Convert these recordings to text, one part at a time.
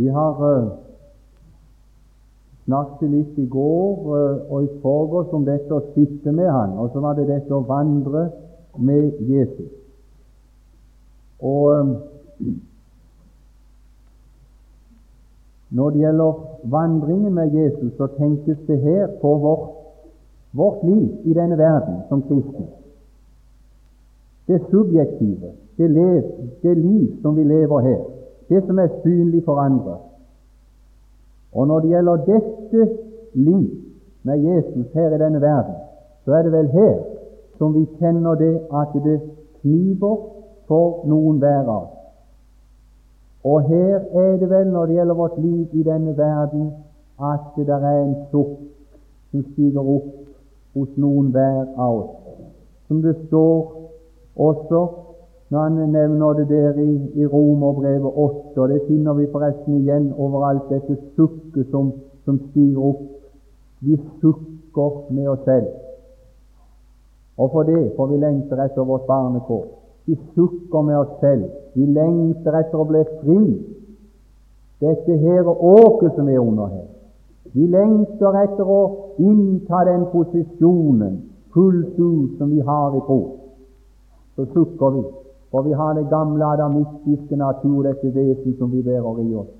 Vi har uh, snakket litt i går uh, og i forgårs om dette å sitte med Han, og så var det dette å vandre med Jesus. Og um, Når det gjelder vandringen med Jesus, så tenkes det her på vårt, vårt liv i denne verden som kristne. Det subjektive, det, lev, det liv som vi lever her, det som er synlig for andre. Og når det gjelder dette liv med Jesus her i denne verden, så er det vel her som vi kjenner det at det kniver for noen hver av oss. Og her er det vel, når det gjelder vårt liv i denne verden, at det der er en sukk som stiger opp hos noen hver av oss. Som det står også når han nevner det der i, i Romerbrevet 8, og det finner vi forresten igjen overalt, dette sukket som, som stiger opp. Vi sukker med oss selv. Og for det får vi lengter etter vårt barnekår. Vi sukker med oss selv. Vi lengter etter å bli fri. Dette her åket som er under her. Vi lengter etter å innta den posisjonen fullt ut som vi har i tro. Så sukker vi, for vi har det gamle adamittiske natur, dette vesen som vi bærer i oss.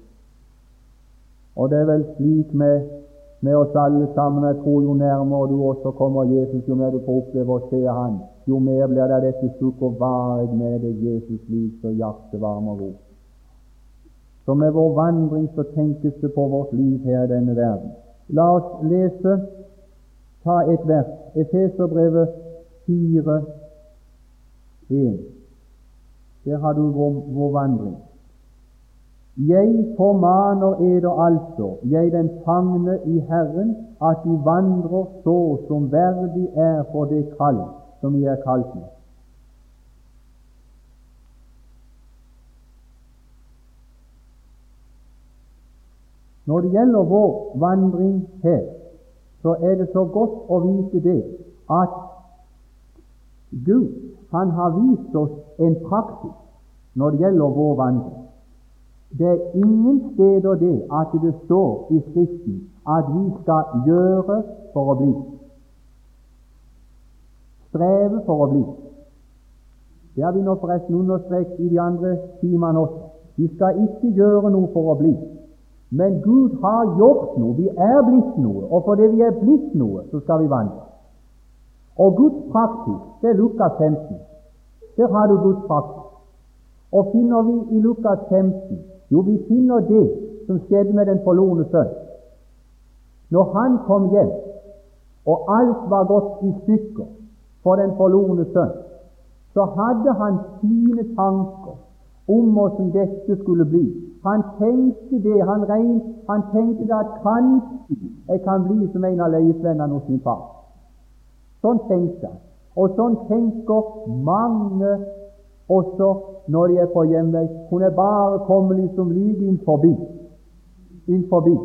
Og det er vel slik med, med oss alle sammen. Jeg tror jo nærmere du også kommer Jesus, jo mer du får oppleve å se Han, jo mer blir det dette sukk og varig med deg, Jesus, liv så hjertet varmer ro. Så med vår vandring så tenkes det på vårt liv her i denne verden. La oss lese, ta et vers, Efeserbrevet 4, 1. Der har du vår, vår vandring. Jeg formaner eder altså, jeg den fangne i Herren, at de vandrer så som verdig er for det kall som vi er kalt med. Når det gjelder vår vandring her, så er det så godt å vite det at Gud han har vist oss en praksis når det gjelder vår vandring. Det er ingen steder det at det står i Skriften at vi skal gjøre for å bli streve for å bli. Det har vi nå forresten understreket i de andre timene også. Vi skal ikke gjøre noe for å bli. Men Gud har gjort noe. Vi er blitt noe. Og fordi vi er blitt noe, så skal vi vandre. Og Guds praksis, det er Lukas 15. Der har du Guds praksis. Og finner vi i Lukas 15? Jo, vi finner det som skjedde med den forlorne sønn. Når han kom hjem, og alt var gått i stykker, for den forlorne sønn, så hadde han sine tanker om hvordan dette skulle bli. Han tenkte det, han, regn, han tenkte det at kanskje jeg kan bli som en av løyesvennene hos min far. Sånn tenkte han. Og sånn tenker mange også når de er på hjemvei. Er bare kommet liksom like inn forbi. Inn forbi.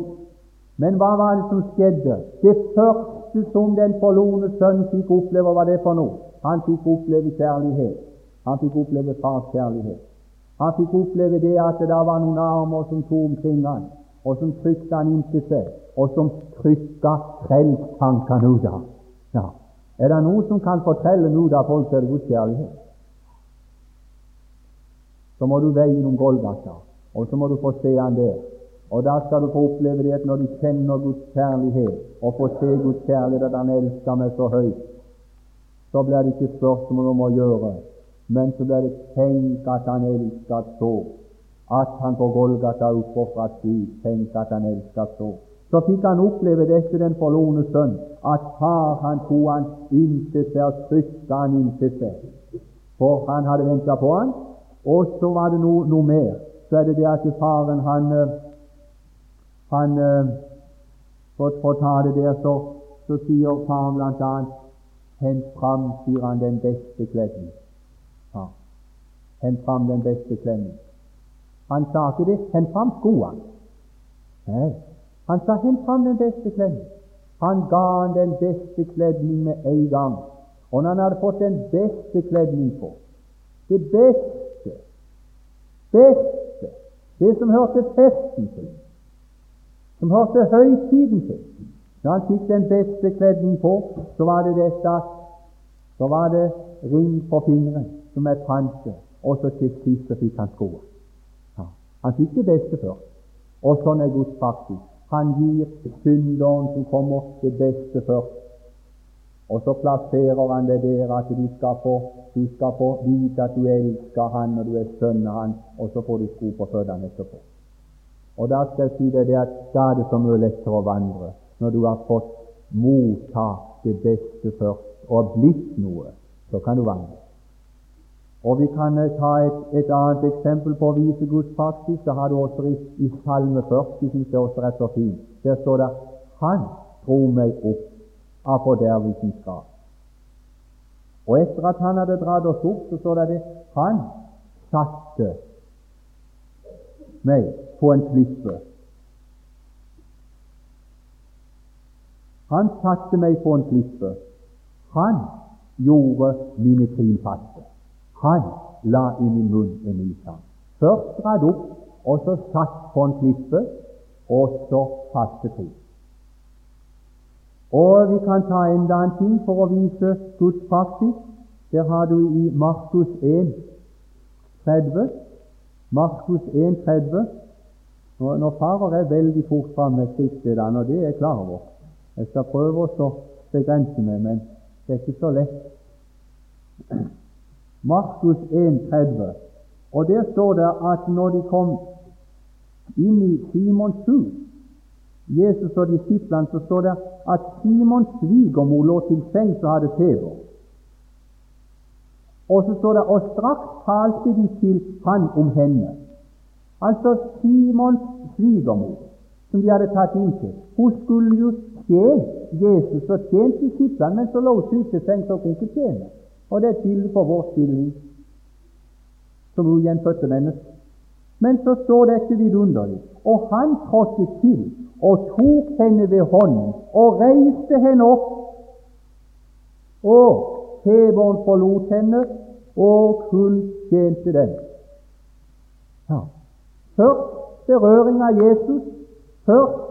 Men hva var det som skjedde? Det første som den forlorne sønn fikk oppleve, var det for noe? Han fikk oppleve kjærlighet. Han fikk oppleve fars kjærlighet. Han fikk oppleve det at det var noen armer som tok omkring han, og som trykte han inntil seg, og som trykka frelstankene ut av ja. Er det noe som kan fortelle noe av folk, så er det Guds kjærlighet. Så må du veie gjennom Golgata, og så må du få se han der. Og da skal du få oppleve det at når du kjenner Guds kjærlighet, og får se Guds kjærlighet, at Han elsker meg så høyt, så blir det ikke spørsmål om å gjøre, men så blir det tenk at Han elsker så, at Han på Golgata utfordra Gud. Tenk at Han elsker så. Så fikk han oppleve dette, den forlorne sønn, at far han tok han inntil seg og trykket han inntil seg. For han hadde venta på han. Og så var det noe, noe mer. Så er det det at faren han han eh, for å ta det der, så, så sier faren bl.a.: Hent fram, sier han, den beste kledden. Ja. Hent fram den beste kledden. Han sa ikke det. Hent fram skoene. Nei, han sa hent fram den beste kledden. Han ga han den beste kledning med en gang. Og når han hadde fått den beste kledning på, det beste, beste det som hørte festen til, som hørte høytiden til. Når han fikk den beste kledning på, så var det dette så var det ring på fingeren som er panse, og så til sist fikk han skoa. Ja. Han fikk det beste først. Og sånn er Guds praksis. Han gir synderen som kommer, det beste først. Og så plasserer han det der at du skal få, du skal få vite at du elsker han når du er sønn av han, og så får du sko på føttene etterpå. Og da skal jeg si deg det at da er det så mye lettere å vandre når du har fått motta det beste først og blitt noe. Så kan du vandre. Og Vi kan eh, ta et, et, annet eksempel på å vise Guds praksis. Det har du også i, i Salme 40, som det også er så fint. Der står det 'Han dro meg opp av fordervelsens gap'. Og etter at han hadde dratt oss opp, så står det det 'Han satte meg på en klippe'. Han satte meg på en klippe. Han gjorde mine trin faste. Han la i min munn en ny sang. Først dratt opp, og så satt på en klippe, og så faste trinn. Og vi kan ta enda en ting for å vise Guds praksis. Der har du i Markus 1, 30. Markus 1, 30. Når, når farer er veldig fort fram med skriftstedene, og det er jeg klar over. Jeg skal prøve å begrense meg, men det er ikke så lett. Markus 1,30. Og Der står det at når de kom inn i Simons hus, Jesus og disiplene, så står det at Simons svigermor lå til sengs og hadde feber. Og så står det og straks talte de til han om henne. Altså Simons svigermor, som de hadde tatt inn til. Hun skulle jo tjene Jesus og tjene disiplene, men så lå hun syk til sengs og kunne ikke tjene. Og det er tydelig for vår stilling som ugjenfødte mennesker. Men så står dette vidunderlig. Og han trådte til og tok henne ved hånden og reiste henne opp. Og feberen forlot henne, og hun tjente den. Ja. Først berøring av Jesus. Først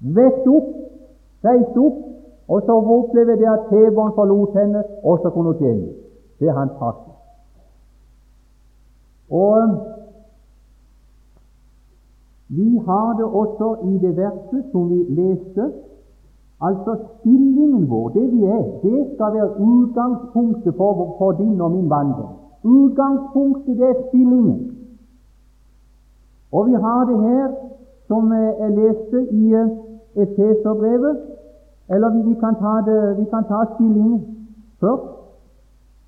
vett opp, reist opp, og så opplever det at feberen forlot henne, og så kunne hun tjene. Det er hans praksis. Og vi har det også i det verset som vi leste. Altså stillingen vår, det vi er, det skal være utgangspunktet for, for din og min vandring. Utgangspunktet, det er stillingen. Og vi har det her, som jeg leste i Efeserbrevet, eller vi, kan ta det, vi kan ta stillingen først.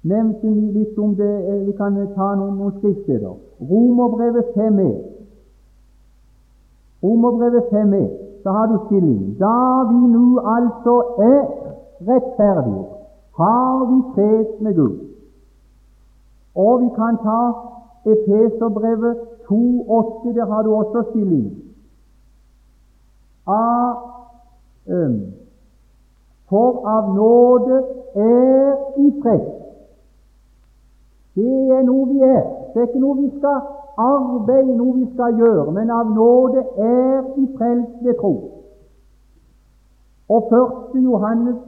Nevnte vi litt om det, eh, vi kan ta noen, noen skriftsteder. Romerbrevet 5e. Romerbrevet 5e. Da har du stilling. Da vi nå altså er rettferdige, har vi fred med Gud. Og vi kan ta Efeserbrevet 2,8. Der har du også stilling. Av, um, for av nåde er i fred. det er noe vi er. Det er ikke noe vi skal arbeide, noe vi skal gjøre, men av nåde er i frelst ved tro. Og 1. Johannes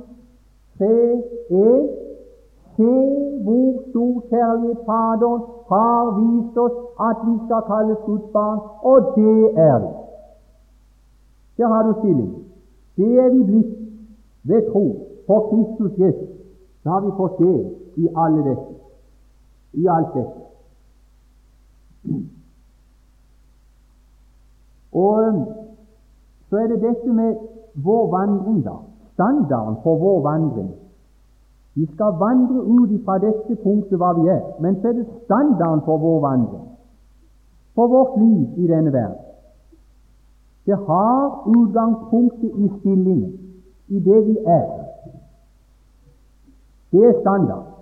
3, er Se hvor stor kjærlighet Faderen har vist oss at vi skal kalles Guds barn, og det er vi. Der har du stilling. Det er vi blitt ved tro på Kristus Jesus. Da har vi fått det i alle dette i alt dette. Og så er det dette med vår vandring, da. Standarden for vår vandring. Vi skal vandre ut fra dette punktet hva vi er, men så er det standarden for vår vandring, for vårt liv i denne verden. Det har utgangspunktet i stillingen, i det vi er. Det er standard.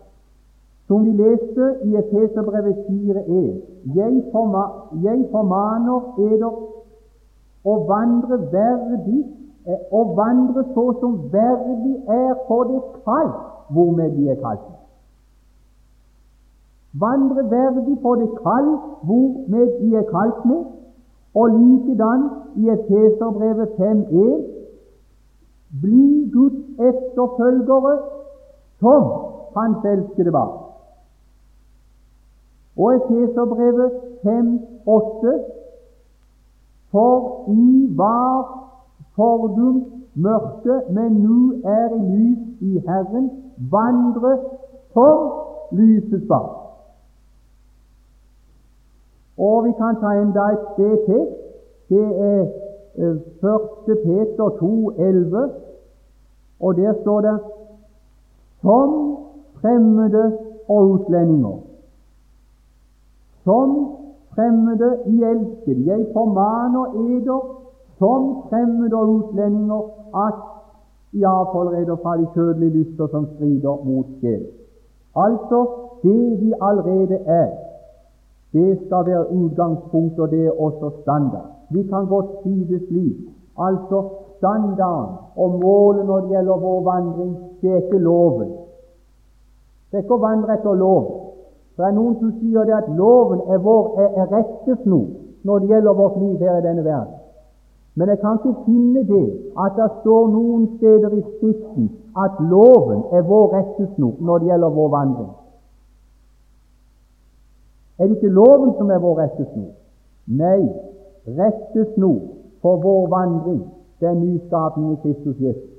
Som vi leste i Efeserbrevet 4.1.: jeg, forma, jeg formaner eder å vandre verdig, eh, å vandre så som verdig er for det kall hvormed de er kalt. Vandre verdig på det kall hvormed de er kalt med, og likedan i Efeserbrevet 5.1 bli Guds etterfølgere som Hans elskede barn. Og Efeserbrevet 5.8 For I var fordum mørke, men nu er lys i Herren, vandre for lysets barn. Og vi kan ta enda et sted til. Det er 1. Peter 2,11, og der står det som fremmede og utlendinger. Som fremmede i elskede. Jeg formaner eder som fremmede og utlendinger at I avholder eder fra de kjødelige lyster som strider mot sjel. Altså, det vi allerede er, det skal være utgangspunkt, og det er også standard. Vi kan godt si det slik. Altså, standarden og målet når det gjelder vår vandring, det er ikke loven. Det er ikke å vandre etter loven. Det er noen som sier det at loven er vår er, rettesnor når det gjelder vårt liv her i denne verden. Men jeg kan ikke finne det at det står noen steder i Skriften at loven er vår rettesnor når det gjelder vår vandring. Er det ikke loven som er vår rettesnor? Nei, rettesnor for vår vandring, det er nyskapningen i Kristus Jesus.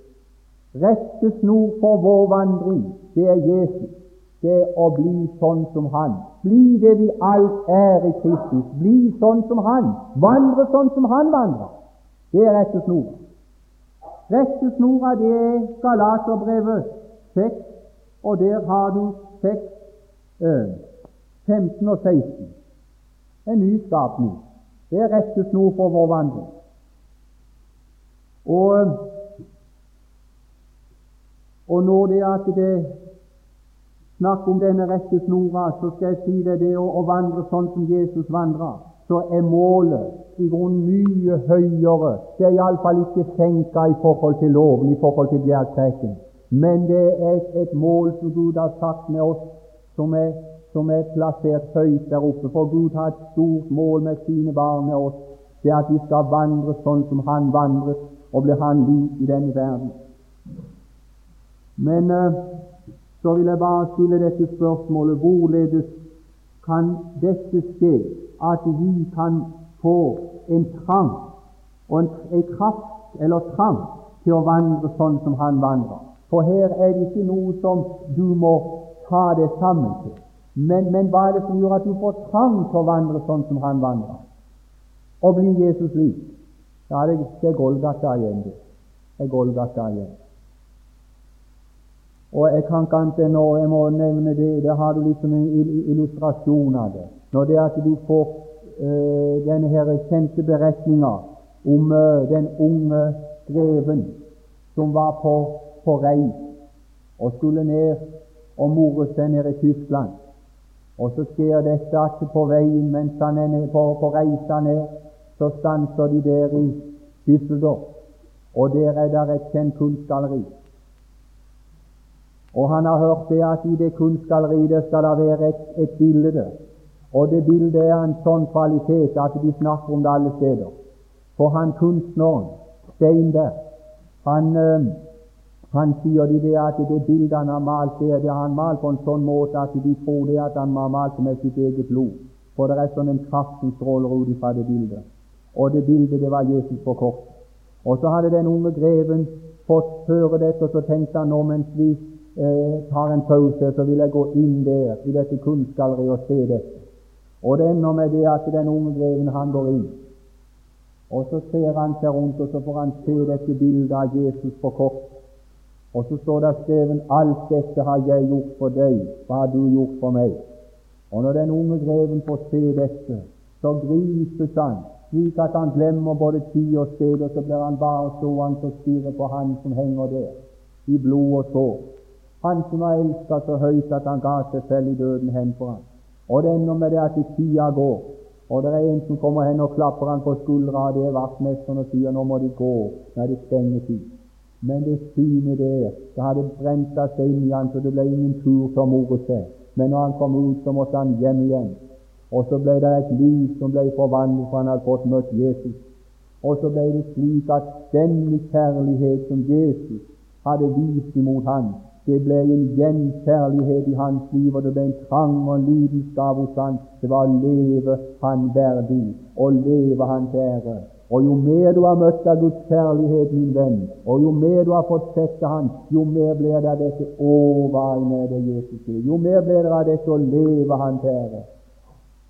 Rettesnor for vår vandring, det er Jesus. Er å bli sånn som Han. Bli det vi alt er i Kristus. Bli sånn som Han. Vandre sånn som Han vandrer. Det er rettesnora. Rettesnora, det er Galaterbrevet 6, og der har du 6, øh, 15 og 16. En ny skapning. Det er rettesnor for vår vandring. Og, og når det er at det snakk om denne rettesnora, så skal jeg si deg det å, vandre sånn som Jesus vandra, så er målet i grunnen mye høyere. Det er iallfall ikke senka i forhold til loven, i forhold til bjergpreken. Men det er et, mål som Gud har sagt med oss, som er som er plassert høyt der oppe. For Gud har et stort mål med sine barn med oss. Det er at vi skal vandre sånn som Han vandret, og bli Han lik i denne verden. Men uh, så vil jeg bare stille dette spørsmålet hvorledes kan dette skje, at vi kan få en trang og en, kraft eller trang til å vandre sånn som Han vandrer? For her er det ikke noe som du må ta det sammen til. Men, men, hva er det som gjør at du får trang til å vandre sånn som han vandrer, og bli Jesus lik? Ja, det, det er Golgata igjen. Det er Golgata igjen. Og jeg kan ikke annet enn jeg må nevne det, det har du liksom en illustrasjon av det. Når det er at du får uh, denne her kjente beretninga om uh, den unge greven som var på, på reis og skulle ned og more seg ned i Tyskland. Og så skjer dette at på veien mens han er ned, på, på reisa ned, så stanser de der i Düsseldorf, og der er det et kjent kunstgalleri. Og han har hørt det at i det kunstgalleriet skal det være et, et bilde. Og det bildet er en sånn kvalitet at de snakker om det alle steder. For han kunstneren, Steinberg, han øh, han sier de det at det bildet han har malt, det, det han malt på en sånn måte at de tror det at han har malt med sitt eget blod. For det er sånn en kraft som stråler ut fra det bildet. Og det bildet, det var Jesus på kort. Og så hadde den unge greven fått høre dette, og så tenkte han nå mens vi eh, tar en pause, så vil jeg gå inn der i dette kunstgalleriet og se dette. Og det ender med det at den unge greven, han går inn. Og så ser han seg rundt, og så får han se dette bildet av Jesus på kort. Og så står det skrevet 'Alt dette har jeg gjort for deg, hva har du gjort for meg?' Og når den unge greven får se dette, så gripes han slik at han glemmer både tid og sted, og så blir han bare stående og stirre på han som henger der, i blod og sår. Han som har elska så høyt at han ga seg selv i døden hen for ham. Og det ender med det at tida går, og det er en som kommer hen og klapper han på skuldra, det er vaktmesteren, og sier 'nå må de gå, er det stengetid'. Men det synet der, det hadde brent seg inn i han, så det ble ingen tur til å more seg. men når han kom ut, så måtte han hjem igjen. Og så ble det et liv som ble forvandlet, for han hadde fått møtt Jesus. Og så ble det slik at den kjærlighet som Jesus hadde vist imot ham, det ble en gjenkjærlighet i hans liv, og det ble en trang og en lidenskap hos han. Det var å leve han verdig, og leve hans ære. Og jo mer du har møtt av Guds kjærlighet, min venn, og jo mer du har fått sett av Han, jo mer blir det av dette over med det Jesus sier. Jo mer blir det av dette å leve Hans ære.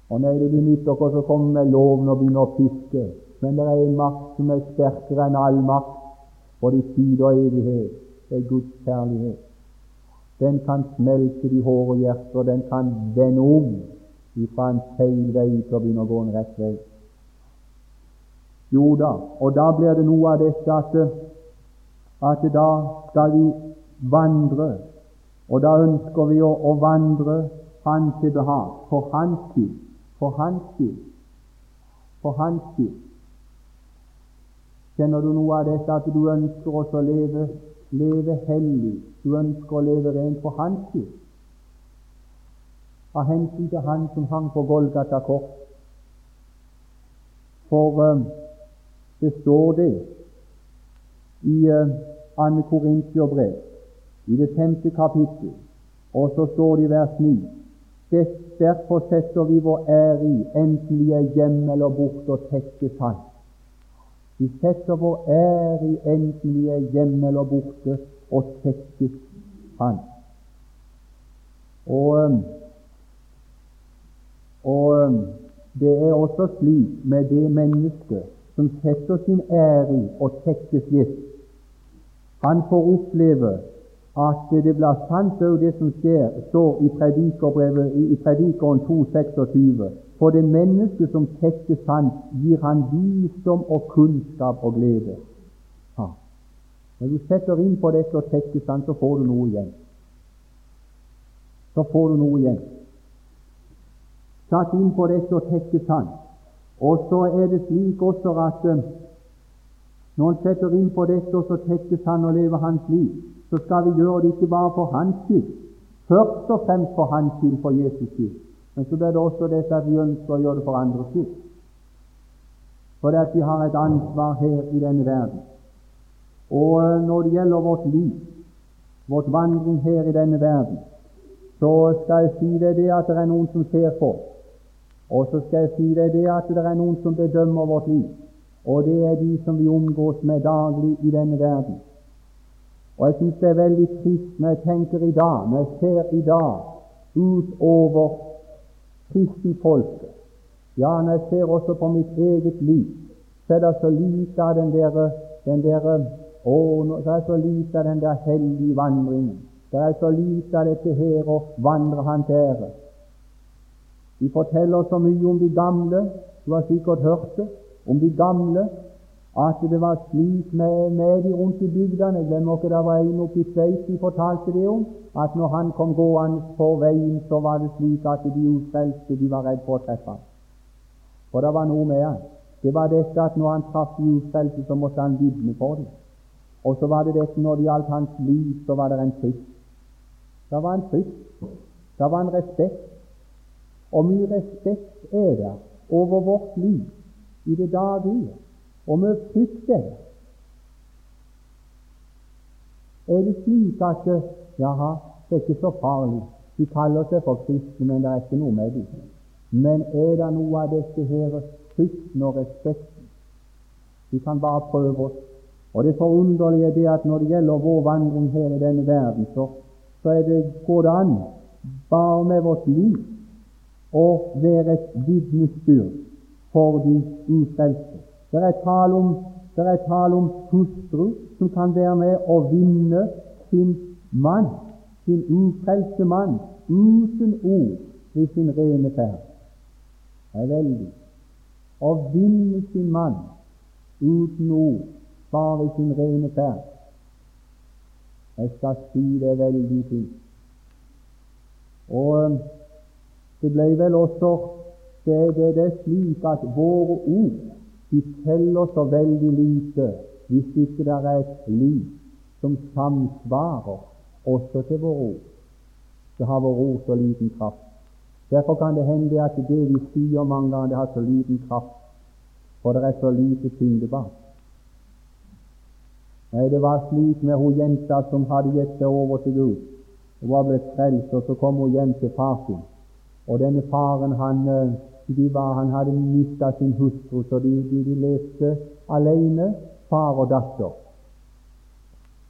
Og nei, det benytter dere, å komme med loven og begynne å fiske. Men det er en makt som er sterkere enn all makt, både i tid og evighet. Det er Guds kjærlighet. Den kan smelte de hårde hjerter, den kan vende om ifra en feil vei til å begynne å gå en rett vei. Jo da, og da blir det noe av dette at, at da skal vi vandre, og da ønsker vi å, å vandre Han til behag, for Hans skyld, for Hans skyld, for Hans skyld. Kjenner du noe av dette at du ønsker oss å leve, leve hellig, du ønsker å leve rent for Hans skyld? Av hensyn til Han som hang på Golgata kors. For um, det står det i uh, Anne Korintiobrev, i det femte kapittel, og så står det i vers 9 Derfor setter vi vår ære i, enten vi er hjemme eller borte, og tekkes Han. Vi setter vår ære i, enten vi er hjemme eller borte, og tekkes Han. Og, og det er også slik med det mennesket som setter sin ære i å tekkes gitt. Han får oppleve at det blir sant òg det som skjer, står i Predikerbrevet i Predikeren 2,26. For det mennesket som tekkes sant, gir han visdom og kunnskap og glede. Når du setter inn på dette og tekkes han, så får du noe igjen. Så får du noe igjen. Satt inn på dette og tekkes han. og så er det slik også at eh, når en setter inn på dette, og så tekkes han og lever hans liv, så skal vi gjøre det ikke bare for hans skyld, først og fremst for hans skyld, for Jesus skyld, men så er det også dette at vi ønsker å gjøre det for andres skyld. For at vi har et ansvar her i denne verden. Og eh, når det gjelder vårt liv, vårt vandring her i denne verden, så skal jeg si det, det at det er noen som ser på. Og så skal jeg si deg det at det er noen som bedømmer vårt liv, og det er de som vi omgås med daglig i denne verden. Og jeg syns det er veldig trist når jeg tenker i dag, når jeg ser i dag utover kristenfolket, ja, når jeg ser også på mitt eget liv, så er det så lite av den der, den der å, er det så lite av den der hellige vandringen. Det er så lite av dette her å vandre Hans ære. De forteller så mye om de gamle, du har sikkert hørt det, om de gamle, at det var slik med, med de rundt i bygdene. Glemmer ikke det var en oppe i Sveits de fortalte det om, at når han kom gående på veien, så var det slik at de ufrelste de var redd for å treffe ham. For det var noe med han. Det var dette at når han traff de ufrelste, så måtte han vitne for dem. Og så var det dette når det gjaldt hans liv, så var det en frykt. Det var en frykt. Det var en respekt. Og mye respekt er det over vårt liv i det daglige, og vi frykter det. Er det slik at jaha, det er ikke så farlig, de kaller seg for kristne, men det er ikke noe med dem. Men er det noe av dette her frykten og respekten? Vi kan bare prøve oss. Og det forunderlige er det at når det gjelder vår vandring her i denne verden, så, så det, går det an bare med vårt liv å være et vitnesbyrd for de ufrelste. Det er tale om, det er tale om hustru som kan være med å vinne sin mann, sin ufrelste mann, uten ord ved sin rene ferd. Det er veldig. Å vinne sin mann uten ord, bare i sin rene ferd. Jeg skal si det veldig fint. Og det ble vel også det, det, det er slik at våre ord de teller så veldig lite hvis ikke det er et liv som samsvarer også til våre ord. så har vår ord så liten kraft. Derfor kan det hende at det vi sier mange ganger, det har så liten kraft, for det er så lite tyngde bak. Nei, det var slik med hun jenta som hadde gitt seg over til Gud. Hun var blitt frelst, og så kom hun hjem til far sin. Og denne faren han, de var, han hadde mista sin hustru, så de, de, de levde alene, far og datter.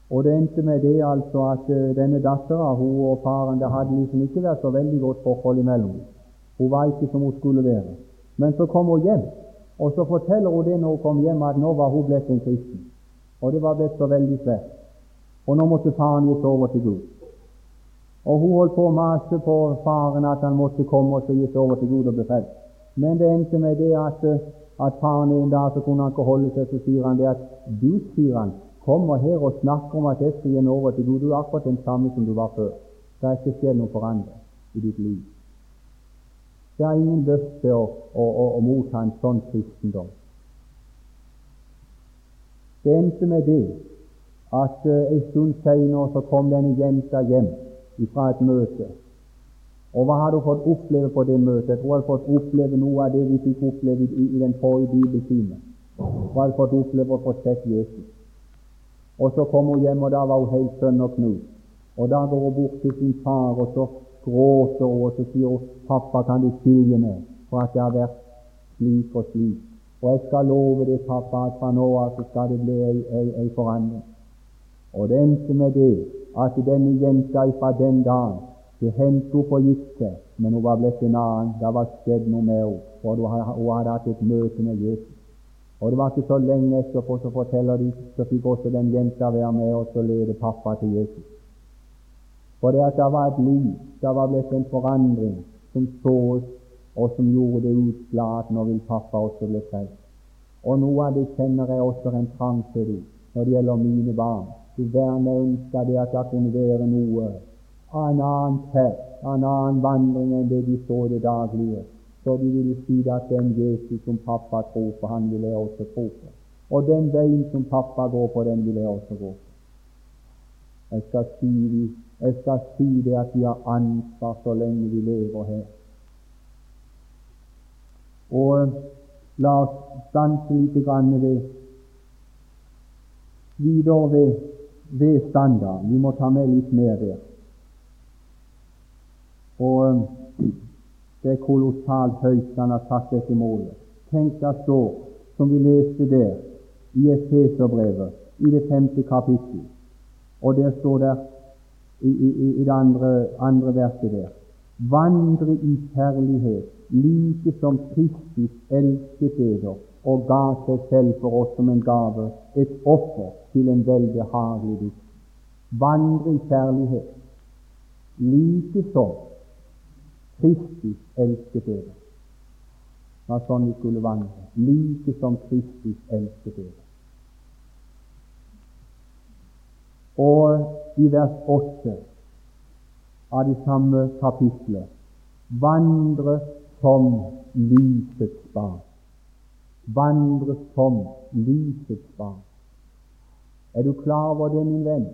Og det endte med det altså at uh, denne dattera, hun og faren, det hadde liksom ikke vært så veldig godt forhold imellom. Hun var ikke som hun skulle være. Men så kom hun hjem, og så forteller hun det når hun kom hjem, at nå var hun blitt en kristen. Og det var blitt så veldig svært. Og nå måtte faren gi over til Gud. Og hun holdt på å mase på faren at han måtte komme og gi over til Gud og bli frelst. Men det endte med det at, at faren en dag så kunne han ikke holde seg, så sier han det at du, sier han, kommer her og snakker om at jeg skal gi over til Gud. Du er akkurat den samme som du var før. Det har ikke skjedd noe forandring i ditt liv. Det er ingen lyst til å, å, å, å motta en sånn kristendom. Det endte med det at uh, en stund senere så kom denne jenta hjem fra et møte. Og hva hadde hun fått oppleve på det møtet? Jeg tror hun hadde fått oppleve noe av det vi fikk oppleve i den forrige bibeltimen. Hun hadde fått oppleve å få sett Jesus. Og så kom hun hjem, og da var hun helt sønderknust. Og da går hun bort til sin far, og så gråter hun, og så sier hun, 'Pappa, kan du tilgi meg for at jeg har vært slik og slik?' Og jeg skal love deg, pappa, at fra nå av skal det bli ei, ei, ei forandring. Og det endte med det at denne jenta fra den dagen hendte hun forgikk seg, men hun var blitt en annen. Det var skjedd noe med henne, for hun hadde, hatt et møte med Jesus. Og det var ikke så lenge etterpå så forteller de, så fikk også den jenta være med og så lede pappa til Jesus. For det at det var et liv, det var blitt en forandring som sås og som gjorde det utslag at nå vil pappa også bli frelst. Og noe av det kjenner jeg også en trang til det når det gjelder mine barn. Du verne ønsker det at det kunne være noe av en annen ferd, en annen vandring enn det de så det daglige. Så de ville si at den Jesus som pappa tror på, han vil jeg også tro på. Og den veien som pappa går på, den vil jeg også gå på. Jeg skal si, jeg skal si det at vi har ansvar så lenge vi lever her. Og la oss stanse litt ved videre ved, ved standarden. Vi må ta med litt mer der. Og det er kolossalt høyt han har satt dette målet. Tenk deg så, som vi leste der i Efeserbrevet, i det femte kapittel, og der står der, i, i, i det andre, andre verset der vandre i kjærlighet, like som Kristus elsket dere og ga seg selv for oss som en gave, et offer til en velbehagelig dikt. Vandre i kjærlighet, like som Kristus elsket dere. Var sånn vi skulle vandre, like som Kristus elsket dere. Og i vers 8 av det samme kapitlet vandre som lysets barn. Vandre som lysets barn. Er du klar over det, min venn?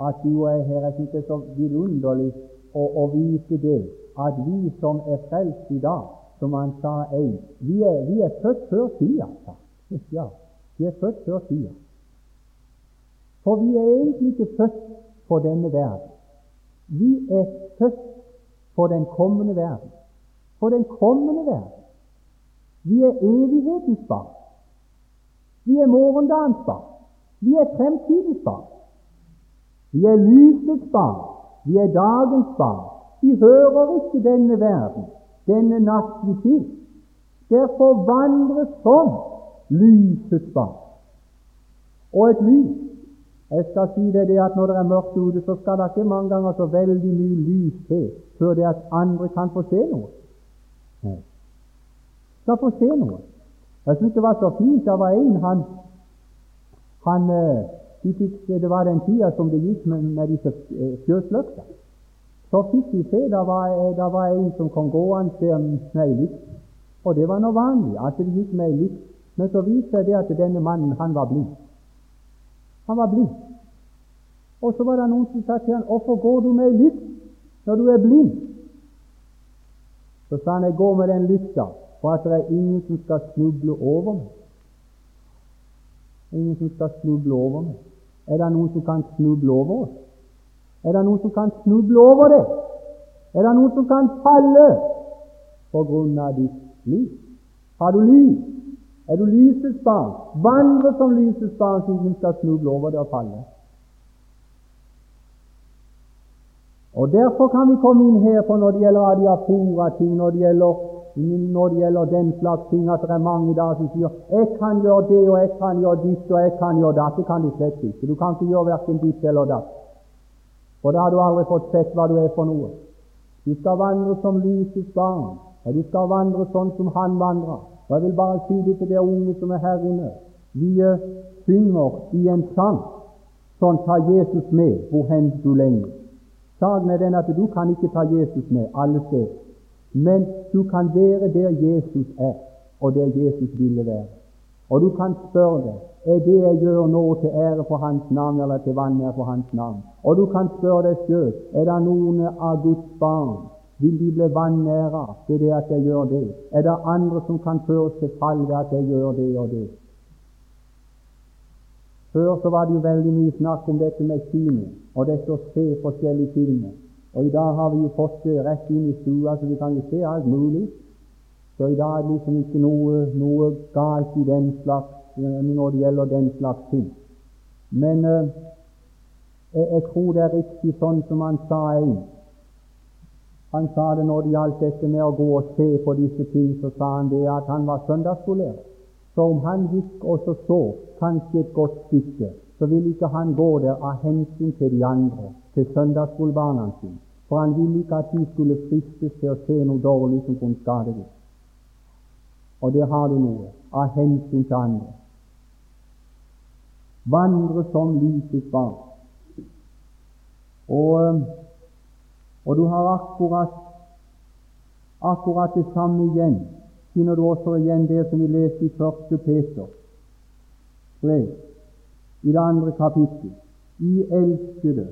At du er her Jeg synes det er så vidunderlig å, å vite det, at vi som er frelst i dag, som han sa ei, vi er, vi er født før tida. Ja, vi er født før tida. For vi er egentlig ikke født for denne verden. Vi er født for den kommende verden. For den kommende verden. Vi er evighetens barn. Vi er morgendagens barn. Vi er fremtidens barn. Vi er lysets barn. Vi er dagens barn. Vi hører ikke denne verden, denne natt vi til. Derfor vandres som lysets barn. Og et lys jeg skal si deg det at når det er mørkt ute, så skal det ikke mange ganger så veldig mye lys til før det at andre kan få se noe. Nei. Skal få se noe. Jeg syntes det var så fint. Det var en han, han eh, de fikk, Det var den tida som det gikk med, med disse eh, fjøsløkta. Så fikk de se det var, eh, det var en som kom gående med ei lykt. Og det var noe vanlig at de gikk med ei lykt. Men så viste det at denne mannen han var blind. Han var blind. Og så var det noen som sa til han, 'Hvorfor går du med lykt når du er blind?' Så sa han, 'Jeg går med den lykta for at det er ingen som skal snuble over meg.' Ingen som skal snuble over meg. Er det noen som kan snuble over oss? Er det noen som kan snuble over det? Er det noen som kan falle på grunn av ditt lys? Har du lys? Er du lysets barn? Vandre som lysets barn, så ingen skal snuble over det og falle. Og Derfor kan vi komme inn her på når det gjelder adiafora-ting, når det gjelder når det gjelder den slags ting, at det er mange der som sier 'Jeg kan gjøre det, og jeg kan gjøre ditt, og jeg kan gjøre datt'. Det kan du slett ikke. Du kan ikke gjøre verken ditt eller datt. For da har du aldri fått sett hva du er for noe. Du skal vandre som lysets barn, og du skal vandre sånn som han vandrer. Og Jeg vil bare si det til dere unge som er her inne. Vi uh, synger i en sang sånn tar Jesus med hvor hen du lenger. Saken er den at du kan ikke ta Jesus med alle steder, men du kan være der Jesus er, og der Jesus ville være. Og du kan spørre deg er det jeg gjør nå til ære for Hans navn, eller til vanære for Hans navn. Og du kan spørre deg sjøl er det noen av Guds barn vil de bli vanæra ved det at jeg gjør det? Er det andre som kan føres til fall ved at jeg gjør det og det? Før så var det jo veldig mye snakk om dette med kino og dette å se forskjellige filmer. Og i dag har vi jo fått det rett inn i stua, så vi kan jo se alt mulig. Så i dag er det liksom ikke noe, noe galt i den slags, når det gjelder den slags ting. Men uh, jeg, jeg, tror det er riktig sånn som han sa en. Han sa det når det gjaldt dette med å gå og se på disse ting, så sa han det at han var søndagsskolerer. Så om han gikk og så, så kanskje et godt stykke, så ville ikke han gå der av hensyn til de andre til søndagsskolebarna sine, for han ville ikke at de skulle fristes til å se noe dårlig som kunne skade dem. Og der har du noe av hensyn til andre. Vandre som lysets barn. Og, og, du har akkurat, akkurat det samme igjen. Finner du også igjen det som vi leste i første Peter brev, i det andre kapittel. I elskede,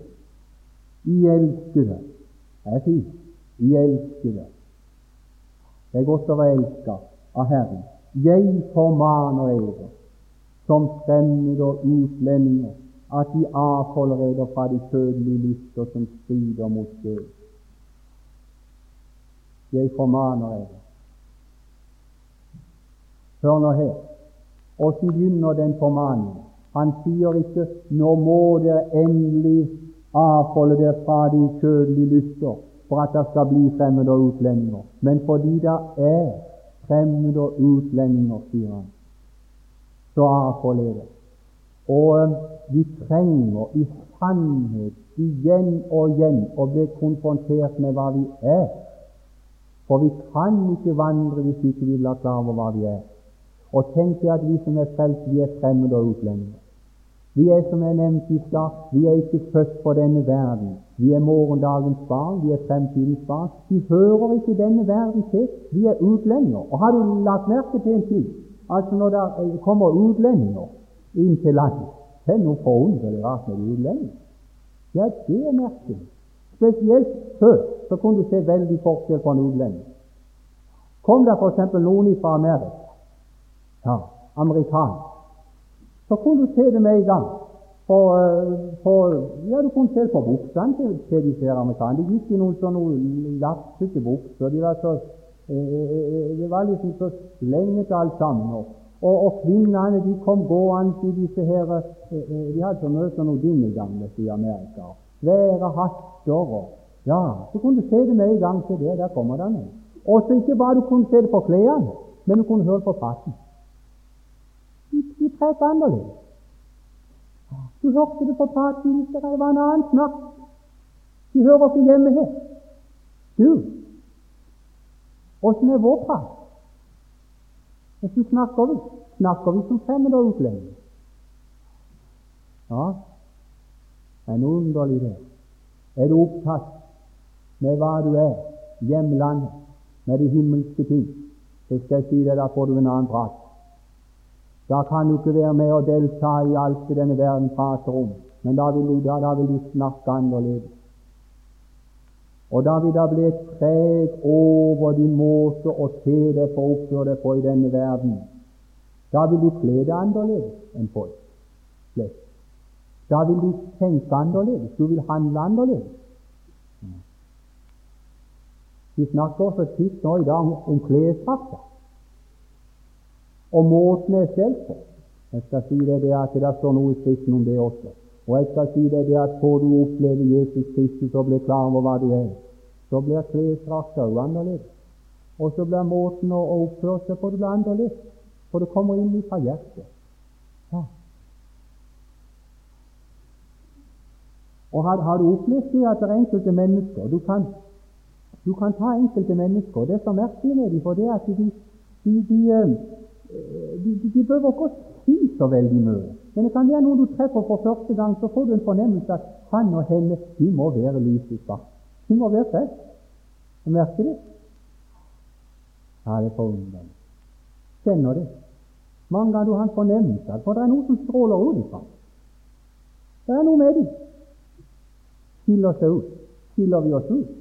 i elskede. Det er fint. I elskede. Det er godt å være elsket av Herren. Jeg formaner dere som fremmede og utlendinger at de avholder dere fra de kjødelige lyster som strider mot død. Jeg formaner eder. Hør nå her. Åssen begynner den formaningen? Han sier ikke 'nå må dere endelig avholde dere fra de kjødelige lyster for at det skal bli fremmede og utlendinger. Men fordi det er fremmede og utlendinger, sier han, så avhold dere. Og eh, vi trenger i sannhet igjen og igjen å bli konfrontert med hva vi er. For vi kan ikke vandre hvis vi ikke vil være klar over hva vi er. Og tenk deg at vi som er frelst, vi er fremmede og utlendinger. Vi er, som jeg nevnte i stad, vi er ikke født for denne verden. Vi er morgendagens barn, vi er fremtidens barn. Vi hører ikke denne verden til. Vi er utlendinger. Og har du lagt merke til en ting? Altså Når det kommer utlendinger inn til landet, det er noe forunderlig rart med utlendinger. Ja, det er merkelig. Spesielt før så kunne du se veldig forskjell på en utlending. Kom det f.eks. noen fra Amerika, ja, amerikansk, så kunne du se det med en gang. På, på, ja, du kunne se på buksene til, til disse amerikanerne. De gikk i noen sånne lapsete bukser. De var så, eh, det var liksom så slengete alt sammen. Og, og, og kvinnene de kom gående i disse her eh, eh, De hadde så mye sånne dingegamle i Amerika. Svære hatter og Ja, så kunne du se det med en gang. Se det, der kommer den. Og så ikke bare du kunne se det på klærne, men du kunne høre på praten. De annerledes. Du hørte det på prattjenester, det var en annen snakk. De hører ikke hjemme her. Du, åssen er vår prat? Hvordan snakker vi? Snakker vi som fremmede og utlendinger? Ja, det er noe underlig der. Er du opptatt med hva du er, hjemlandet, med de himmelske ting, så skal jeg si deg, da får du en annen prat. Da kan du ikke være med og delta i alt det denne verden prater om. men da vil du, da, da vil du snakke annerledes. Og da vil det bli treg over din måte å se deg på og oppføre deg på i denne verden. Da vil du kle deg annerledes enn folk flest. Da vil du tenke annerledes. Du vil handle annerledes. Vi snakker også titt nå i dag om klesdrakter og måten jeg selv på. Jeg skal si deg det at det står noe i Skriften om det også. Og jeg skal si deg det at får du oppleve Jesus Kristus og bli klar over hva du er, så blir klesdrakta òg. Og så blir måten å oppføre seg på det blir annerledes, for det kommer inn fra hjertet. Ja. Og har, har, du opplevd det at det er enkelte mennesker du kan, du kan ta enkelte mennesker Det er merkelig med dem, for det er at de, de, de, de, de behøver ikke å si så veldig mye. Men det kan være noen du treffer for første gang, så får du en fornemmelse at han og henne de må være lys svart. De må være frelst. Merker det? Ja, det er forunderlig. Kjenner det. Mange ganger du har en fornemmelse for det er noe som stråler ut ifra. Det er noe med dem. Skiller seg ut. Skiller vi oss ut?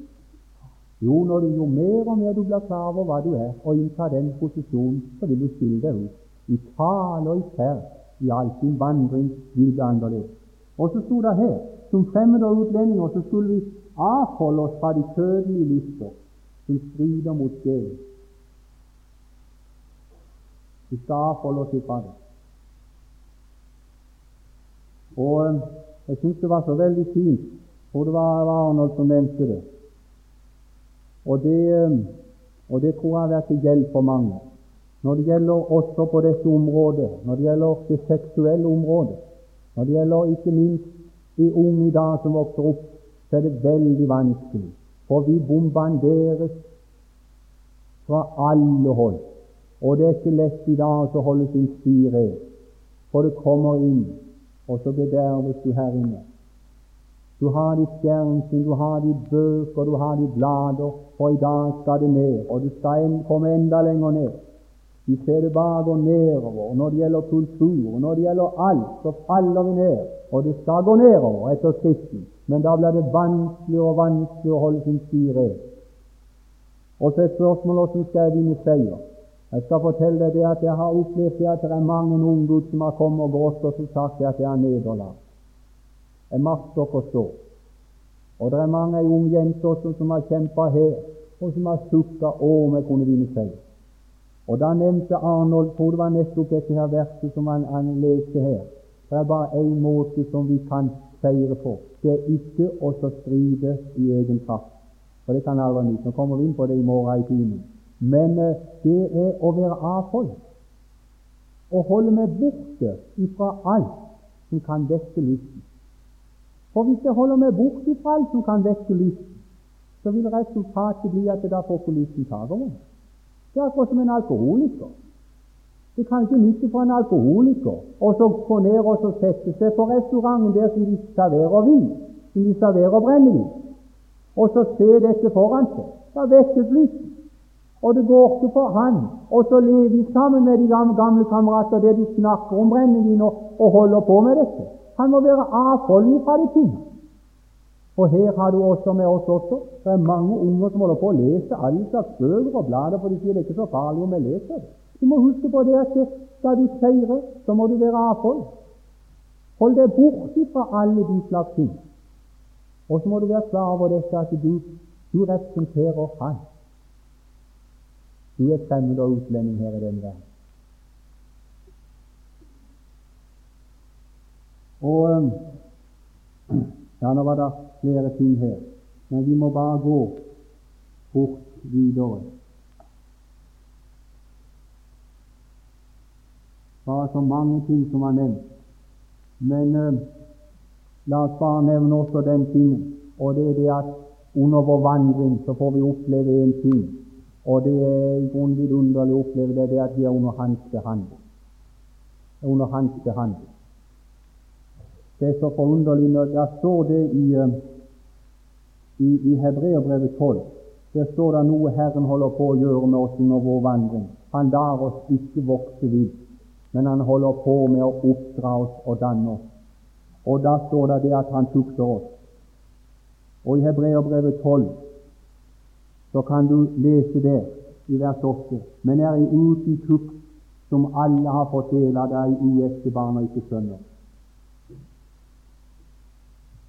Jo, når du, jo mer og mer du blir klar over hva du er, og inntar den posisjonen, så vil du skille deg ut. I tale og i ferd, i all sin vandring, vil det annerledes. Og så sto det her som fremmede og utlendinger så skulle vi avholde oss fra de kjødelige lyster som strider mot sjelen. Vi skal avholde oss ifra det. Og eh, jeg syns det var så veldig fint, for det var Arnold som nevnte det. Og det, eh, og det tror jeg har vært til hjelp for mange. Når det gjelder også på dette området, når det gjelder det seksuelle området, når det gjelder ikke minst de unge i dag som vokser opp, så er det veldig vanskelig. For vi bombarderes fra alle hold. Og det er ikke lett i dag å holde sin sti ren. For det kommer inn, og så bederves du her inne. Du har ditt fjernsyn, du har ditt bøker, du har ditt blader, og i dag skal det ned, og du skal komme enda lenger ned. Vi ser det bare gå nedover. Når det gjelder kultur, når det gjelder alt, så faller vi ned. Og det skal gå nedover etter Skriften, men da blir det vanskelig og vanskelig å holde sin sti ren. Og så et spørsmål hvordan skal jeg vinne seier? Jeg skal fortelle deg det at jeg har opplevd det at det er mange unggutter som har kommet og grått og så sagt at det er nederlag. Jeg makt å stå. Og det er mange unge jenter også som har kjempa her, og som har sukka om jeg kunne vinne seier. Og Da nevnte Arnold tror det var nettopp dette her verset som han, han leste her. Det er bare én måte som vi kan seire på. Det er ikke å stride i egen kraft. For det kan aldri nytte. Nå kommer vi inn på det i morgen i timen. Men uh, det er å være avhold. Å holde meg borte ifra alt som kan vekke lysten. For hvis jeg holder meg bort fra alt som kan vekke lyst, så vil resultatet bli at det da får ikke lysten tak over. Det er akkurat som en alkoholiker. Det kan ikke nytte for en alkoholiker og så gå ned og så sette seg på restauranten der som de serverer vin, som de serverer brennevin, og så se dette foran seg. Da vekkes lysten. Og det går ikke for han og så lever de sammen med de gamle, gamle kamerater der de snakker om brennevin og, og holder på med dette. Han må være avholden fra de ting. Og her har du også med oss også. Det er mange unger som holder på å lese alle slags bøker og blader, for de sier det er ikke så farlig om jeg leser det. Du må huske på det at skal du seire, så må du være avhold. Hold deg borte fra alle de slags ting. Og så må du være klar over dette at du, du representerer Han. Du er fremmed og utlending her i denne verden. Og ja, nå var det flere ting her, men vi må bare gå fort videre. Bare så mange ting som var nevnt. Men eh, la oss bare nevne også den tingen, og det er det at under vår vandring så får vi oppleve en ting, og det er i grunnen vidunderlig å oppleve det, det at vi er under Hans behandling. Under Hans behandling. Det er så forunderlig når det står det i, eh, i, i Hebreerbrevet 12. Der står det noe Herren holder på å gjøre med oss under vår vandring. Han lar oss ikke vokse vidt, men han holder på med å oppdra oss og danne oss. Og da står det det at han tukter oss. Og i Hebreerbrevet 12 så kan du lese det i vers 8. Men er i uten tukt, som alle har fått del av, det er uekte barn og ikke sønner.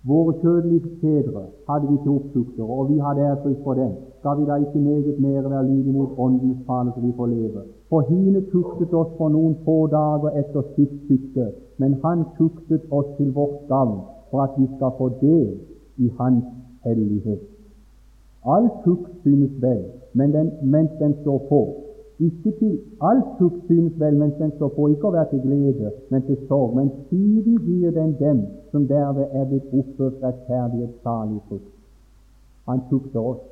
Våre kjødelige fedre hadde vi til opptuktere, og vi hadde ærefrykt for dem. Skal vi da ikke meget mer være lydige mot Åndens tale så vi får leve? For hine tuktet oss for noen få dager etter sitt sykte, men han tuktet oss til vårt gavn, for at vi skal få del i Hans hellighet. All tukt synes vel, men den, mens den står på. Ikke til all tukt synes vel mens den står på, ikke å være til glede, men til sorg. Men siden gir den dem som derved er blitt oppført rettferdighet, salig frukt. Han tukter oss.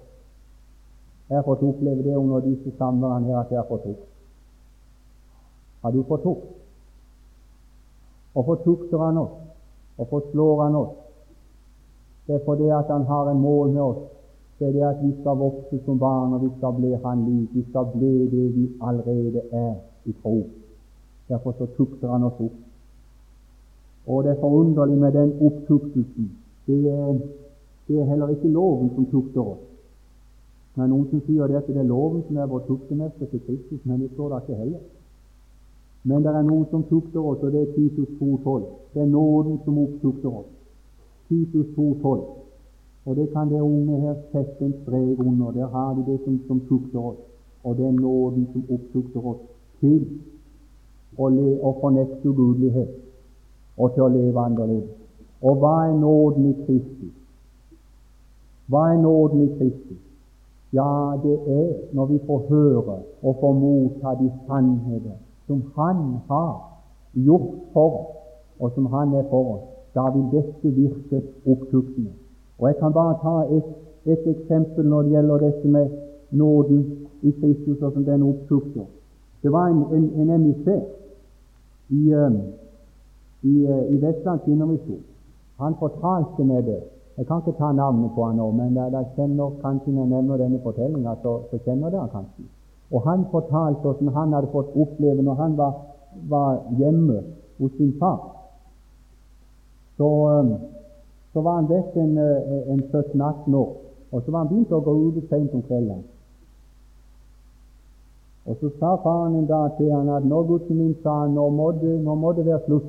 Jeg har fått oppleve det under disse samværene her at jeg har fått tukt. Har du fått tukt? Hvorfor tukter han oss? Hvorfor slår han oss? Det er fordi at han har en mål med oss. Det er det at vi skal vokse som barn, og vi skal bli Han lik. Vi skal bli det vi allerede er i tro. Derfor så tukter han oss opp. Og det er forunderlig med den opptuktelsen. Det er, det er heller ikke loven som tukter oss. Er noen som sier det at det er loven som er vår tuktemester til Kristus, men det står da ikke heller. Men det er noen som tukter oss, og det er Titus 2,12. Det er nåden som opptukter oss. Titus 2,12. Og det kan det unge her sette en strek under. Der har de det som, som tukter oss. Og det er nåden som opptukter oss til å, le, å fornekte ugudelighet og til å leve annerledes. Og hva er nåden i Kristus? Hva er nåden i Kristus? Ja, det er når vi får høre og får motta de sannheter som Han har gjort for oss, og som Han er for oss da vil dette virke opptuktende. Og Jeg kan bare ta et, et, eksempel når det gjelder dette med nåden i Kristus og som den oppsukter. Det var en, en, en MIC i, um, i, uh, i Vestland Indremisjon. Han fortalte meg det. Jeg kan ikke ta navnet på han nå, men da kjenner kanskje når jeg nevner denne fortellinga, så, så, kjenner dere kanskje. Og Han fortalte hvordan han hadde fått oppleve når han var, var hjemme hos sin far så, um, så var han vekk en, eh, en 17-18 år, og så var han begynt å gå ute sent om kvelden. Og Så sa faren en dag til han at nå, gutten min, sa han, nå må, det, nå må det være slutt.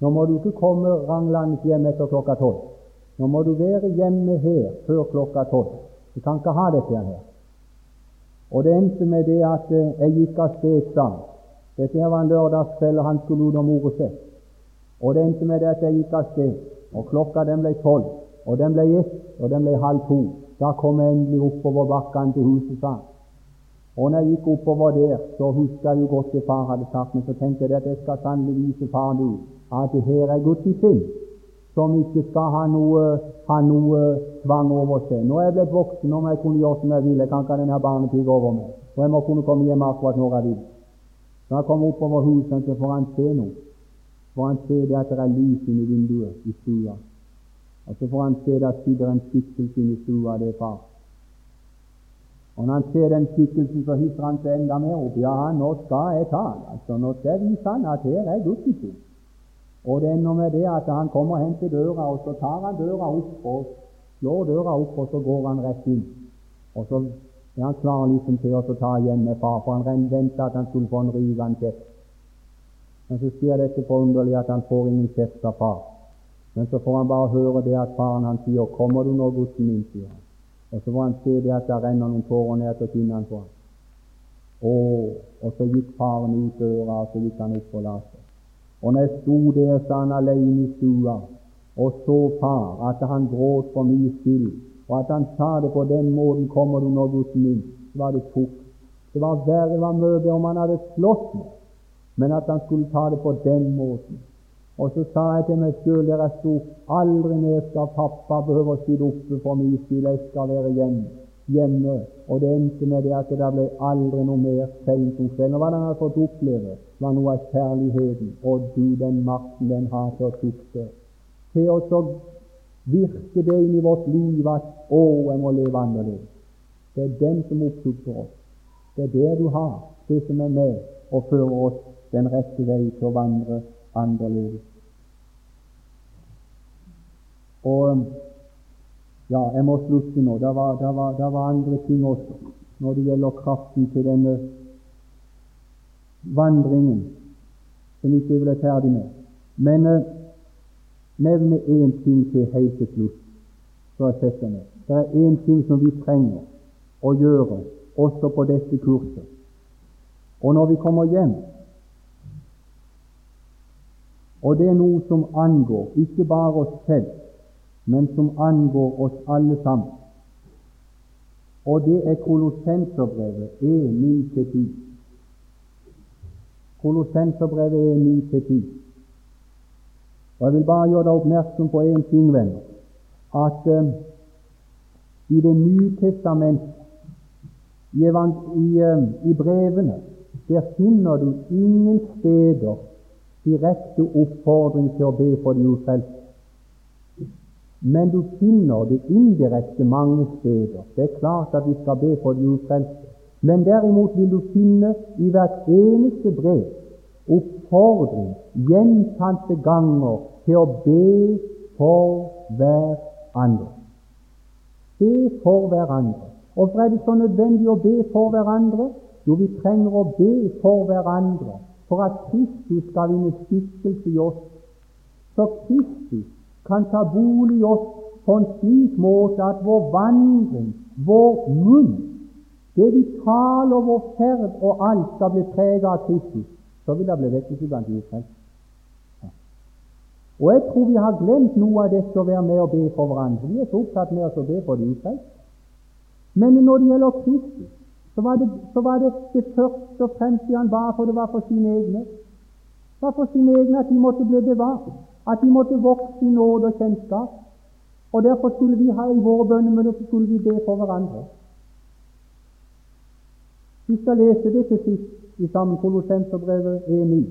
Nå må du ikke komme ranglende hjem etter klokka tolv. Nå må du være hjemme her før klokka tolv. Du kan ikke ha dette her. Og det endte med det at eh, jeg gikk av sted, sa han. Dette her var en lørdagskveld, og han skulle ut og more seg. Og det endte med at jeg gikk av sted, og klokka den ble tolv, og den ble ett, og den ble halv to. Da kom jeg endelig oppover bakkene til huset, sa han. Og når jeg gikk oppover der, så huska jeg jo godt det far hadde sagt, men så tenkte jeg at jeg skal sannelig vise far nå at det her er Guds sinn, som ikke skal ha noe, ha noe tvang over seg. Nå er jeg blitt voksen, nå jeg kunne gjøre som jeg vil. Jeg kan ikke ha denne barnepiga over meg. Og jeg må kunne komme hjem akkurat når jeg vil. Når jeg kommer oppover huset, så får han se noe får han se det at det er lys inni vinduet i stua. Og så får han se det at sitter en skikkelse inni stua, det er far. Og når han ser den skikkelsen, så hisser han seg enda mer opp. Ja, nå skal jeg ta han. Altså, nå skal jeg vise han at her er gutten sin. Og det ender med det at han kommer hen til døra, og så tar han døra opp og slår døra opp, og så går han rett inn. Og så er han klar liksom til å ta igjen med far, for han venta at han skulle få en rivende kjeft. Men så skjer det ikke forunderlig at han får ingen kjeft av far. Men så får han bare høre det at faren han sier 'Kommer du nå, gutten min?' sier han. Og så får han se det at det renner noen tårer ned til kinnene på ham. Oh, og så gikk faren ut døra, og så gikk han ut på lasset. Og når jeg sto der, sa han alene i stua, og så far, at han gråt for min skyld, og at han sa det på den måten 'Kommer du nå, gutten min?' så var det tok. Det var verre, det var mye om han hadde slått meg men at han skulle ta det på den måten. Og så sa jeg til meg sjøl der jeg sto, aldri mer skal pappa behøve å sitte oppe for min skyld, jeg skal være hjemme. hjemme. Og det endte med det at det ble aldri noe mer seint om kvelden. Hva han hadde fått oppleve, var noe av kjærligheten. Og du, den makten den har til å tukte. Til å virke det inn i vårt liv at å, jeg må leve annerledes. Det er den som opptukter oss. Det er det du har det som er med og fører oss den rette vei til å vandre annerledes. Og ja, jeg må slutte nå. Det var, det, var, det var andre ting også når det gjelder kraften til denne vandringen, som ikke jeg ble ferdig med. Men eh, nevne én ting til helt til slutt, så jeg setter meg. Det er én ting som vi trenger å gjøre også på dette kurset. Og når vi kommer hjem Og det er noe som angår ikke bare oss selv, men som angår oss alle sammen. Og det er Kolossenserbrevet 1.9-10. Kolossenserbrevet 1.9-10. Og Jeg vil bare gjøre deg oppmerksom på én ting, venner, at uh, i Det nye testamentet, i, i, uh, i brevene, der finner du ingen steder direkte oppfordring til å be for de ufrelste. Men du finner det indirekte mange steder. Det er klart at vi skal be for de ufrelste. Men derimot vil du finne i hvert eneste brev oppfordring gjentatte ganger til å be for hverandre. Be for hverandre. Hvorfor er det så nødvendig å be for hverandre? Jo, vi trenger å be for hverandre for at Kristus skal vinne skikkelse i oss. Så Kristus kan ta bolig i oss på en slik måte at vår vandring, vår munn, det vi taler, vår ferd og alt skal bli preget av Kristus, så vil det bli vekkelse blant Israel. Og jeg tror vi har glemt noe av dette å være med og be for hverandre. Vi er så opptatt med å be for de ufrelste. Men når det gjelder Kristus, så var, det, så var det det først og fremste han ba for, det var for sine egne. Det var for sine egne at de måtte bli bevart, at de måtte vokse i nåde og kjennskap. Og Derfor skulle vi ha i våre bønnemøter så skulle vi be for hverandre. Vi skal lese det til sist i sammen Kolossenserbrevet 1.9.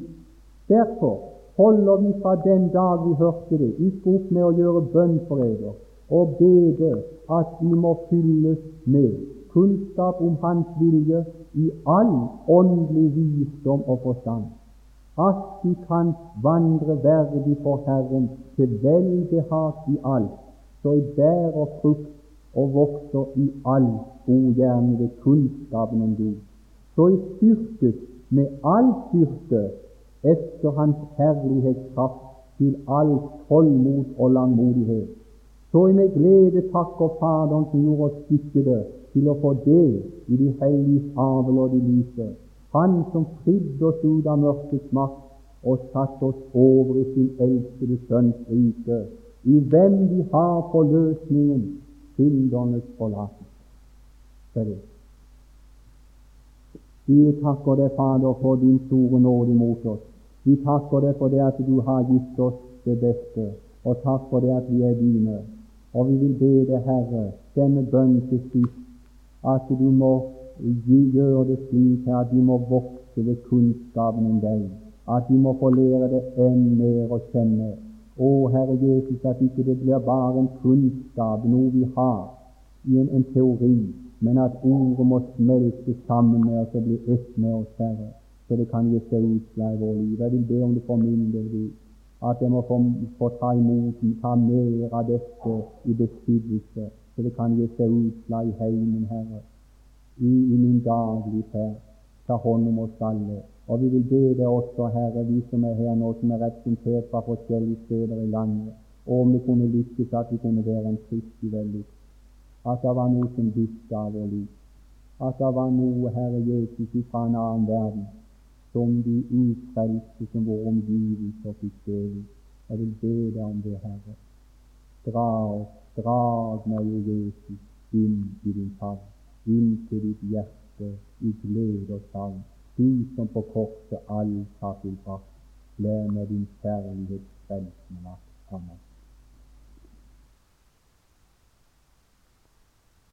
Derfor holder vi fra den dag vi hørte det, ikke opp med å gjøre bønn for eder og bede at de må fylles med kunnskap om Hans vilje i all åndelig visdom og forstand, at de kan vandre verdig for Herren til velbehag i alt, så de bærer frukt og vokser i all god gjerning ved kunnskapen om Gud, så de styrkes med all styrke etter Hans herlighetskraft til all tålmod og langmodighet. Så jeg med glede takker Faderen som gjorde oss skikkede til å få del i de helliges arvel og de lyse. Han som fridde oss ut av mørkets makt og satte oss over i sin elskede Sønns rike, i hvem vi har forløsningen, syndernes forlatelse. Vi takker deg, Fader, for din store nåde mot oss. Vi takker deg for det at du har gitt oss det beste, og takk for det at vi er dine. Og vi vil be deg, Herre, denne bønn til sist at du må gjøre det slik at de må vokse ved kunnskapen om deg, at de må få lære det enn mer å kjenne. Å, Herre Jesus, at ikke det blir bare en kunnskap, noe vi har i en, en teori, men at ordet må smelte sammen med oss og bli ett med oss, Herre, så det kan gi seg utslag i vårt liv. Jeg vil be om det for min del, at jeg må få, få ta imot, ta mer av dette i besittelse så det kan gi seg utslag i heimen, Herre, i, i min daglige ferd. Ta hånd om oss alle. Og vi vil be deg også, Herre, vi som er her nå, som er representert fra forskjellige steder i landet, og om det kunne lykkes at vi kunne være en kristig vellykk. At det var noe som bytta av vår liv. At det var noe, Herre Jesus, fra en annen verden som de utfrelste som våre omgivelser fikk del Jeg vil be deg om det, Herre. Dra oss Drag meg, o Jesus, inn i din favn, inn til ditt hjerte i glede og savn. Du som på korset alt har tilbrakt, lær meg din kjærlighets frelsende makt.